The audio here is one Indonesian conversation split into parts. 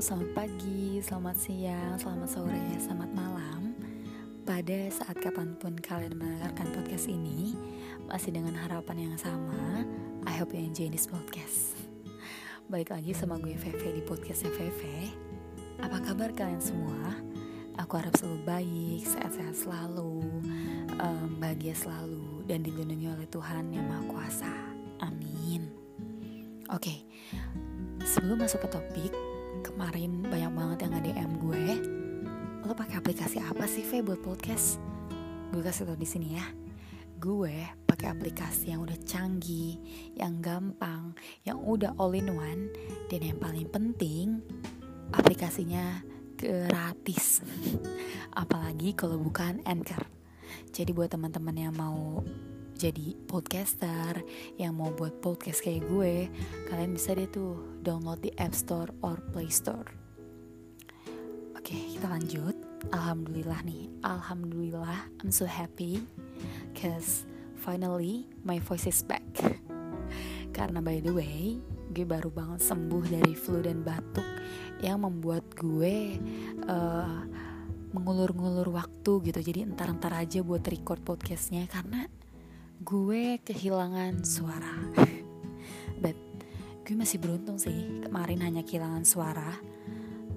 selamat pagi, selamat siang, selamat sore, selamat malam Pada saat kapan pun kalian mendengarkan podcast ini Masih dengan harapan yang sama I hope you enjoy this podcast Balik lagi sama gue Veve di podcastnya Veve Apa kabar kalian semua? Aku harap selalu baik, sehat-sehat selalu um, Bahagia selalu Dan dilindungi oleh Tuhan yang Maha Kuasa Amin Oke, okay. sebelum masuk ke topik, kemarin banyak banget yang nge-DM gue. Lo pakai aplikasi apa sih Ve buat podcast? Gue kasih tau di sini ya. Gue pakai aplikasi yang udah canggih yang gampang yang udah all in one dan yang paling penting aplikasinya gratis. Apalagi kalau bukan Anchor. Jadi buat teman-teman yang mau jadi podcaster yang mau buat podcast kayak gue, kalian bisa deh tuh download di App Store or Play Store. Oke, kita lanjut. Alhamdulillah nih, alhamdulillah I'm so happy cause finally my voice is back. Karena by the way, gue baru banget sembuh dari flu dan batuk yang membuat gue uh, mengulur-ngulur waktu gitu. Jadi entar-entar aja buat record podcastnya karena gue kehilangan suara. But gue masih beruntung sih kemarin hanya kehilangan suara.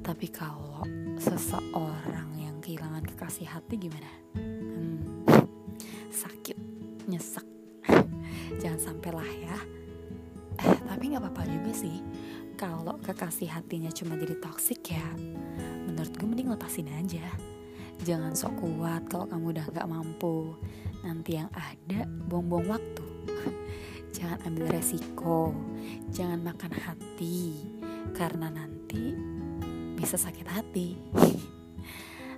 Tapi kalau seseorang yang kehilangan kekasih hati gimana? Hmm, sakit nyesek. Jangan sampai lah ya. Eh, tapi nggak apa-apa juga sih. Kalau kekasih hatinya cuma jadi toxic ya menurut gue mending lepasin aja. Jangan sok kuat kalau kamu udah nggak mampu nanti yang ada buang-buang waktu. Jangan ambil resiko. Jangan makan hati. Karena nanti bisa sakit hati.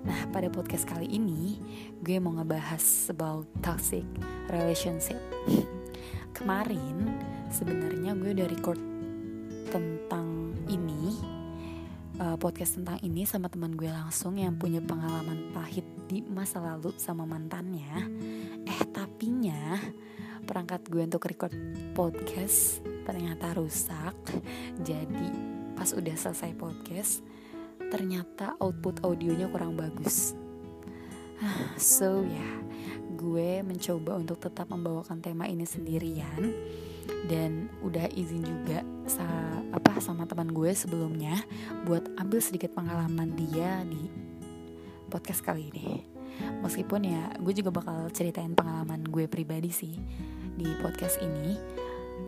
Nah pada podcast kali ini gue mau ngebahas about toxic relationship. Kemarin sebenarnya gue udah record tentang ini uh, podcast tentang ini sama teman gue langsung yang punya pengalaman pahit di masa lalu sama mantannya tapinya perangkat gue untuk record podcast ternyata rusak. Jadi pas udah selesai podcast ternyata output audionya kurang bagus. So ya. Yeah, gue mencoba untuk tetap membawakan tema ini sendirian. Dan udah izin juga sa apa sama teman gue sebelumnya buat ambil sedikit pengalaman dia di podcast kali ini Meskipun ya gue juga bakal ceritain pengalaman gue pribadi sih di podcast ini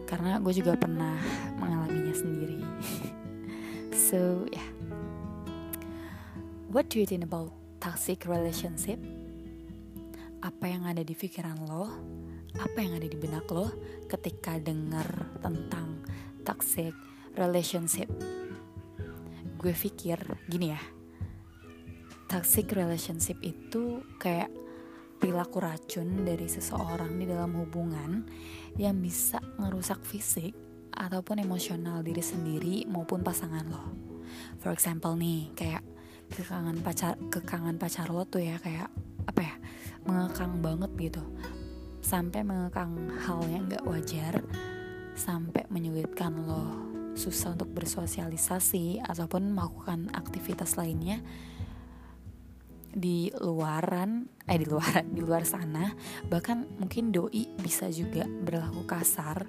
Karena gue juga pernah mengalaminya sendiri So ya yeah. What do you think about toxic relationship? Apa yang ada di pikiran lo? Apa yang ada di benak lo ketika dengar tentang toxic relationship? Gue pikir gini ya, toxic relationship itu kayak perilaku racun dari seseorang di dalam hubungan yang bisa ngerusak fisik ataupun emosional diri sendiri maupun pasangan lo. For example nih, kayak kekangan pacar kekangan pacar lo tuh ya kayak apa ya mengekang banget gitu sampai mengekang hal yang gak wajar sampai menyulitkan lo susah untuk bersosialisasi ataupun melakukan aktivitas lainnya di luaran eh di luar di luar sana. Bahkan mungkin doi bisa juga berlaku kasar.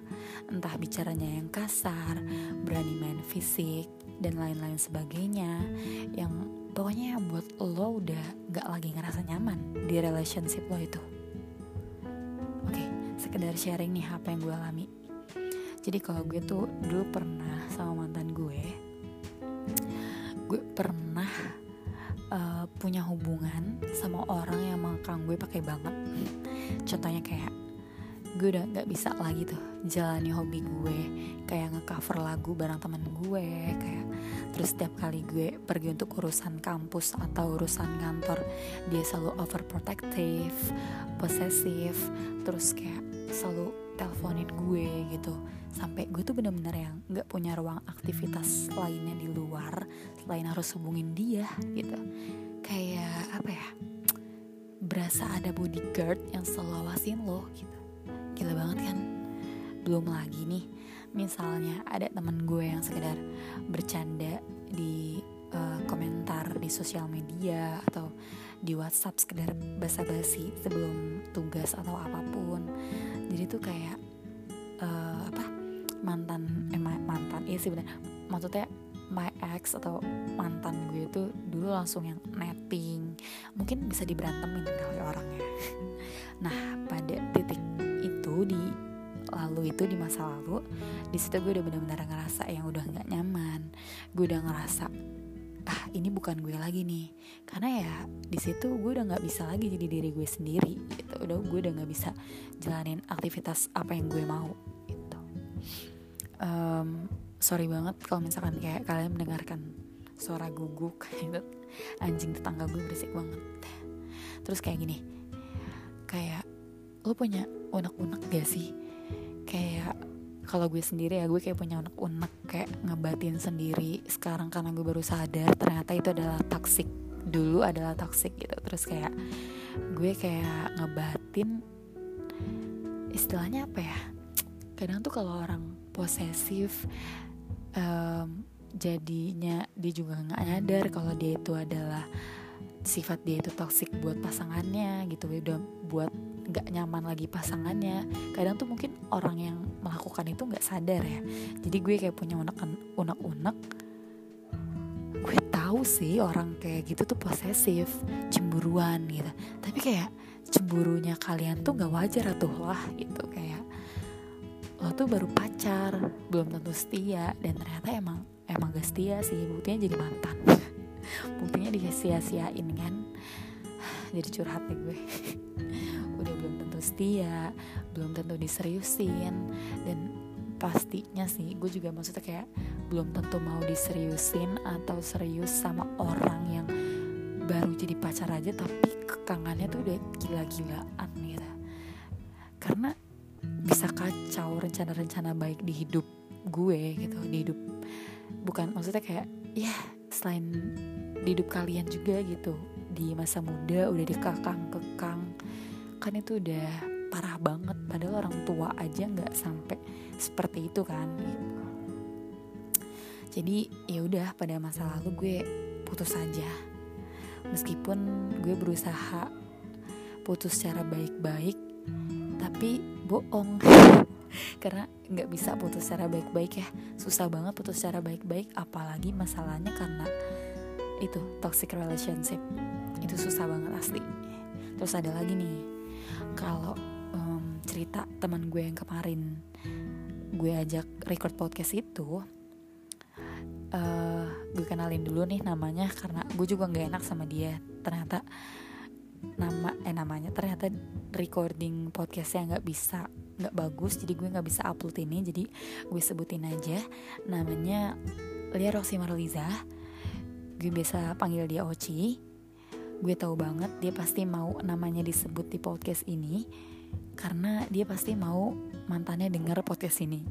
Entah bicaranya yang kasar berani main fisik dan lain-lain sebagainya. Yang pokoknya buat lo udah gak lagi ngerasa nyaman di relationship lo itu. Oke sekedar sharing nih apa yang gue alami. Jadi kalau gue tuh dulu pernah sama mantan gue punya hubungan sama orang yang mengekang gue pakai banget. Contohnya kayak gue udah nggak bisa lagi tuh jalani hobi gue. Kayak ngecover lagu bareng temen gue kayak terus setiap kali gue pergi untuk urusan kampus atau urusan kantor dia selalu overprotective possessive terus kayak selalu teleponin gue gitu. Sampai gue tuh bener-bener yang nggak punya ruang aktivitas lainnya di luar selain harus hubungin dia gitu kayak apa ya berasa ada bodyguard yang selalu awasin lo gitu. Gila banget kan? Belum lagi nih misalnya ada temen gue yang sekedar bercanda di uh, komentar di sosial media atau di WhatsApp sekedar basa-basi sebelum tugas atau apa pun. Jadi tuh kayak uh, apa mantan eh mantan iya sih benar maksudnya my ex atau mantan gue itu dulu langsung yang netting. Mungkin bisa diberantemin kali orangnya. Nah pada titik itu di lalu itu di masa lalu di situ gue udah benar-benar ngerasa yang udah nggak nyaman. Gue udah ngerasa ah ini bukan gue lagi nih. Karena ya di situ gue udah nggak bisa lagi jadi diri gue sendiri gitu. Udah gue udah nggak bisa jalanin aktivitas apa yang gue mau gitu. Um, sorry banget kalau misalkan kayak kalian mendengarkan suara guguk gitu. Anjing tetangga gue berisik banget. Terus kayak gini kayak lo punya unek-unek gak sih? Kayak kalau gue sendiri ya gue kayak punya unek-unek kayak ngebatin sendiri. Sekarang karena gue baru sadar ternyata itu adalah toxic. Dulu adalah toxic gitu. Terus kayak gue kayak ngebatin istilahnya apa ya? Kadang tuh kalau orang posesif jadinya dia juga nggak nyadar kalau dia itu adalah sifat dia itu toxic buat pasangannya gitu udah buat nggak nyaman lagi pasangannya. Kadang tuh mungkin orang yang melakukan itu nggak sadar ya. Jadi gue kayak punya unek unek unek gue tahu sih orang kayak gitu tuh posesif cemburuan gitu. Tapi kayak cemburunya kalian tuh nggak wajar tuh lah gitu. Kayak lo tuh baru pacar belum tentu setia dan ternyata emang emang gak setia sih buktinya jadi mantan. Buktinya disia-siain kan? Jadi curhat deh gue. Udah belum tentu setia belum tentu diseriusin. Dan pastinya sih gue juga maksudnya kayak belum tentu mau diseriusin atau serius sama orang yang baru jadi pacar aja tapi kekangannya tuh udah gila-gilaan gitu. Karena bisa kacau rencana-rencana baik di hidup gue gitu di hidup bukan maksudnya kayak ya selain di hidup kalian juga gitu di masa muda udah dikekang-kekang kan itu udah parah banget. Padahal orang tua aja nggak sampai seperti itu kan gitu. Jadi ya udah pada masa lalu gue putus saja meskipun gue berusaha putus secara baik-baik tapi bohong karena nggak bisa putus secara baik-baik ya. Susah banget putus secara baik-baik apalagi masalahnya karena itu toxic relationship. Itu susah banget asli. Terus ada lagi nih kalau um, cerita teman gue yang kemarin gue ajak record podcast itu uh, gue kenalin dulu nih namanya karena gue juga nggak enak sama dia. Ternyata nama eh namanya ternyata recording podcastnya nggak bisa nggak bagus jadi gue nggak bisa upload ini jadi gue sebutin aja namanya Lia Roxy Marliza gue biasa panggil dia Oci gue tahu banget dia pasti mau namanya disebut di podcast ini karena dia pasti mau mantannya denger podcast ini.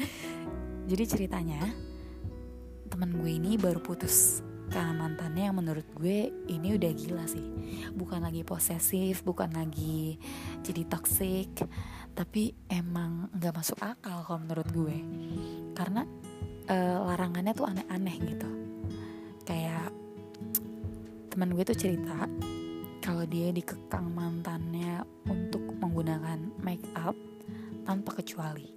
Jadi ceritanya teman gue ini baru putus karena mantannya yang menurut gue ini udah gila sih. Bukan lagi posesif, bukan lagi jadi toxic, tapi emang nggak masuk akal kalau menurut gue. Karena uh, larangannya tuh aneh-aneh gitu. Kayak teman gue tuh cerita kalau dia dikekang mantannya untuk menggunakan make up tanpa kecuali.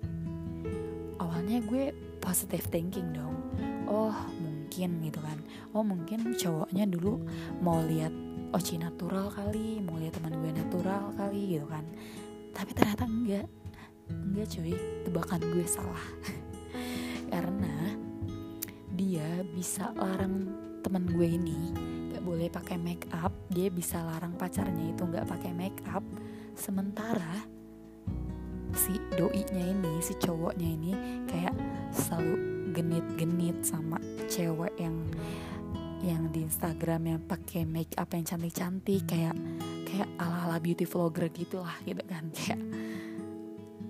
Awalnya gue positive thinking dong. Oh, mungkin gitu kan. Oh, mungkin cowoknya dulu mau lihat Oci natural kali, mau lihat teman gue natural kali gitu kan. Tapi ternyata enggak. Enggak cuy, tebakan gue salah. Karena dia bisa larang teman gue ini. Nggak boleh pakai make up. Dia bisa larang pacarnya itu nggak pakai make up. Sementara si doi-nya ini si cowoknya ini kayak selalu genit-genit sama cewek yang yang di Instagram yang pakai make up yang cantik-cantik. Kayak kayak ala-ala beauty vlogger gitu lah gitu kan. Kayak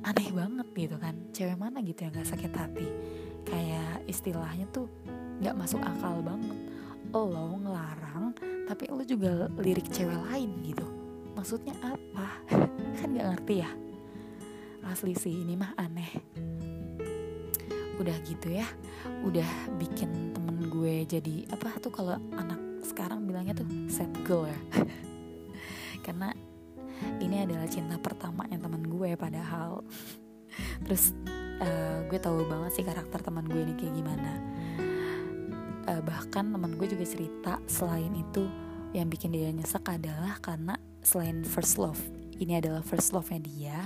aneh banget gitu kan. Cewek mana gitu yang gak sakit hati? Kayak istilahnya tuh nggak masuk akal banget. Lo ngelarang tapi lo juga lirik cewek lain gitu. Maksudnya apa? Kan gak ngerti ya. Asli sih ini mah aneh. Udah gitu ya. Udah bikin temen gue jadi apa tuh kalau anak sekarang bilangnya tuh set girl ya karena ini adalah cinta pertama yang temen gue padahal. Terus uh, gue tahu banget sih karakter teman gue ini kayak gimana. Uh, bahkan teman gue juga cerita selain itu yang bikin dia nyesek adalah karena selain first love ini adalah first love-nya dia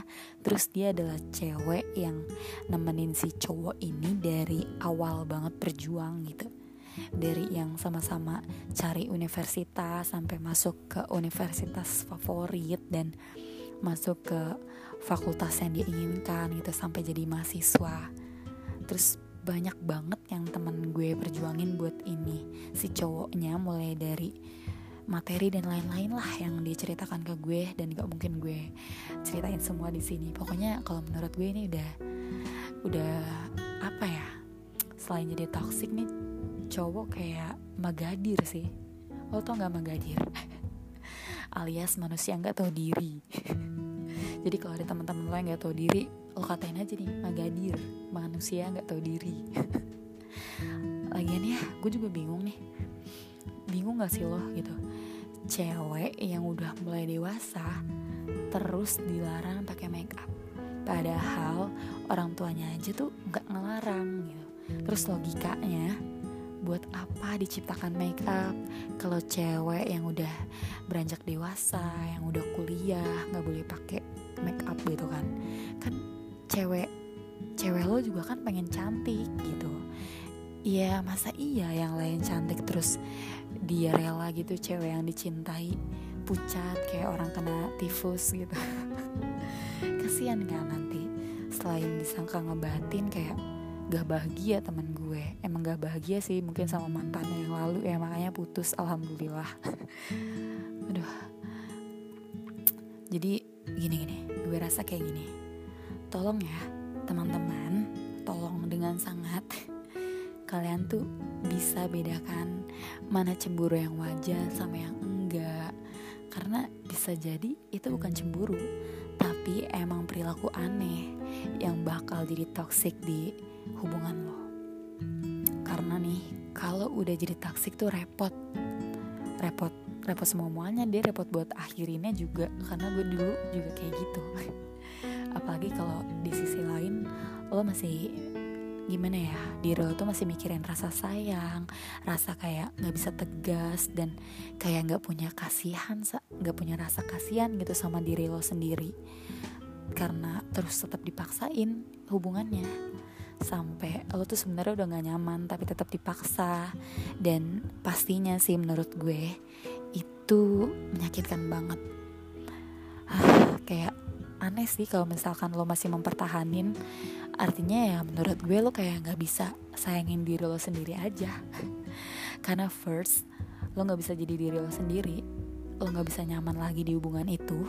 terus dia adalah cewek yang nemenin si cowok ini dari awal banget berjuang gitu dari yang sama-sama cari universitas sampai masuk ke universitas favorit dan masuk ke fakultas yang dia inginkan gitu sampai jadi mahasiswa. Terus banyak banget yang temen gue perjuangin buat ini si cowoknya mulai dari materi dan lain-lain lah yang dia ceritakan ke gue dan gak mungkin gue ceritain semua di sini. Pokoknya kalau menurut gue ini udah udah apa ya selain jadi toxic nih cowok kayak magadir sih. Lo tau gak magadir? Alias manusia nggak tahu diri. Jadi kalau ada teman-teman lo yang nggak tahu diri lo katain aja nih magadir. Manusia nggak tahu diri. Lagian ya gue juga bingung nih. Bingung gak sih lo gitu? Cewek yang udah mulai dewasa terus dilarang pakai make up. Padahal orang tuanya aja tuh nggak ngelarang gitu terus logikanya buat apa diciptakan make up kalau cewek yang udah beranjak dewasa yang udah kuliah nggak boleh pakai make up gitu kan. Kan cewek cewek lo juga kan pengen cantik gitu. Iya masa iya yang lain cantik terus dia rela gitu cewek yang dicintai? Pucat kayak orang kena tifus gitu. Kasihan kan nanti selain disangka ngebatin kayak gak bahagia teman gue. Emang gak bahagia sih mungkin sama mantannya yang lalu. Ya makanya putus alhamdulillah. Aduh. Jadi gini gini. Gue rasa kayak gini. Tolong ya teman-teman. Tolong dengan sangat. Kalian tuh bisa bedakan mana cemburu yang wajar sama yang enggak. Karena bisa jadi itu bukan cemburu tapi emang perilaku aneh yang bakal jadi toxic di hubungan lo. Karena nih kalau udah jadi toxic tuh repot. Repot repot semua muanya dia repot buat akhirinnya juga karena gue dulu juga kayak gitu. Apalagi kalau di sisi lain lo masih gimana ya diri lo tuh masih mikirin rasa sayang rasa kayak nggak bisa tegas dan kayak nggak punya kasihan nggak punya rasa kasihan gitu sama diri lo sendiri karena terus tetap dipaksain hubungannya. Sampai lo tuh sebenarnya udah gak nyaman tapi tetap dipaksa. Dan pastinya sih menurut gue itu menyakitkan banget. Ah, kayak aneh sih kalau misalkan lo masih mempertahanin. Artinya ya menurut gue lo kayak nggak bisa sayangin diri lo sendiri aja. Karena first lo nggak bisa jadi diri lo sendiri. Lo nggak bisa nyaman lagi di hubungan itu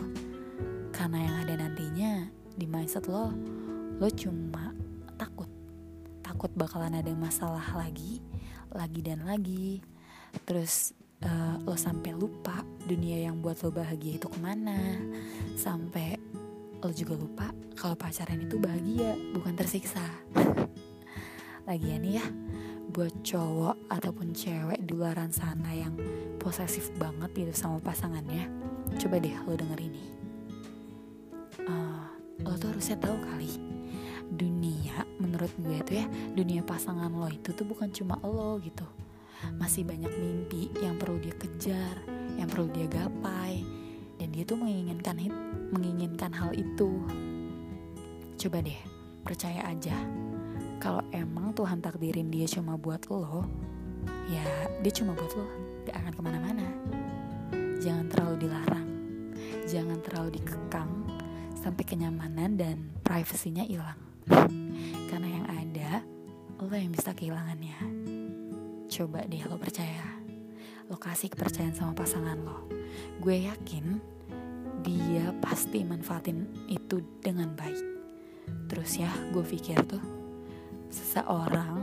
karena yang ada nantinya di mindset lo lo cuma takut. Takut bakalan ada masalah lagi lagi dan lagi. Terus uh, lo sampai lupa dunia yang buat lo bahagia itu ke mana. Sampai lo juga lupa kalau pacaran itu bahagia bukan tersiksa. Lagian ya buat cowok ataupun cewek di luaran sana yang posesif banget gitu sama pasangannya coba deh lo denger ini harusnya tahu kali dunia menurut gue tuh ya dunia pasangan lo itu tuh bukan cuma lo gitu. Masih banyak mimpi yang perlu dia kejar yang perlu dia gapai dan dia tuh menginginkan menginginkan hal itu. Coba deh percaya aja. Kalau emang Tuhan takdirin dia cuma buat lo ya dia cuma buat lo gak akan ke mana-mana. Jangan terlalu dilarang jangan terlalu dikekang sampai kenyamanan dan privasinya hilang. Karena yang ada lo yang bisa kehilangannya. Coba deh lo percaya. Lo kasih kepercayaan sama pasangan lo. Gue yakin dia pasti manfaatin itu dengan baik. Terus ya gue pikir tuh seseorang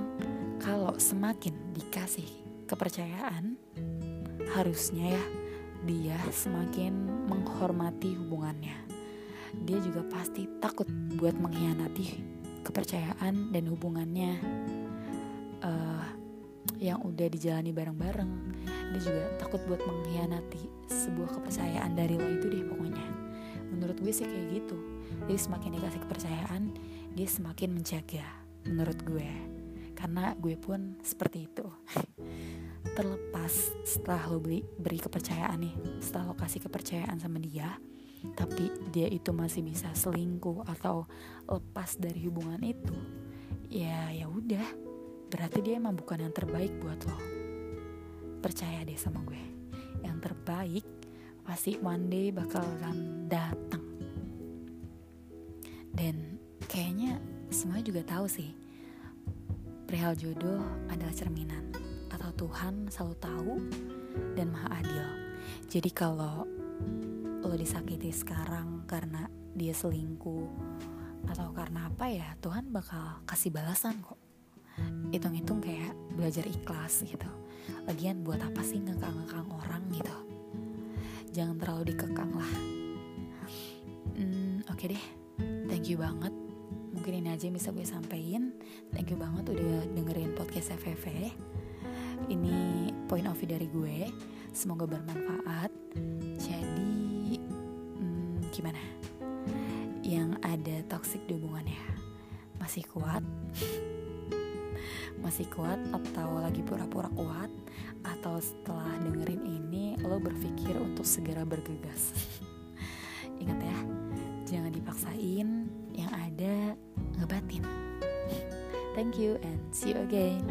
kalau semakin dikasih kepercayaan harusnya ya dia semakin menghormati hubungannya dia juga pasti takut buat mengkhianati kepercayaan dan hubungannya. Uh, yang udah dijalani bareng-bareng dia juga takut buat mengkhianati sebuah kepercayaan dari lo itu deh pokoknya. Menurut gue sih kayak gitu. Jadi semakin dikasih kepercayaan dia semakin menjaga menurut gue. Karena gue pun seperti itu. Terlepas setelah lo beri kepercayaan nih setelah lo kasih kepercayaan sama dia tapi dia itu masih bisa selingkuh atau lepas dari hubungan itu. Ya ya udah. Berarti dia emang bukan yang terbaik buat lo. Percaya deh sama gue. Yang terbaik pasti one day bakalan datang. Dan kayaknya semua juga tahu sih perihal jodoh adalah cerminan atau Tuhan selalu tahu dan maha adil. Jadi kalau lo disakiti sekarang karena dia selingkuh atau karena apa ya Tuhan bakal kasih balasan kok. Hitung-hitung kayak belajar ikhlas gitu. Lagian buat apa sih ngekang-ngekang orang gitu? Jangan terlalu dikekang lah. Hmm, oke okay deh. Thank you banget. Mungkin ini aja yang bisa gue sampein. Thank you banget udah dengerin podcast FVV ini point of view dari gue. Semoga bermanfaat. Jadi gimana? Yang ada toxic di hubungannya. Masih kuat? Masih kuat atau lagi pura-pura kuat? Atau setelah dengerin ini lo berpikir untuk segera bergegas? Ingat ya jangan dipaksain. Yang ada ngebatin. Thank you and see you again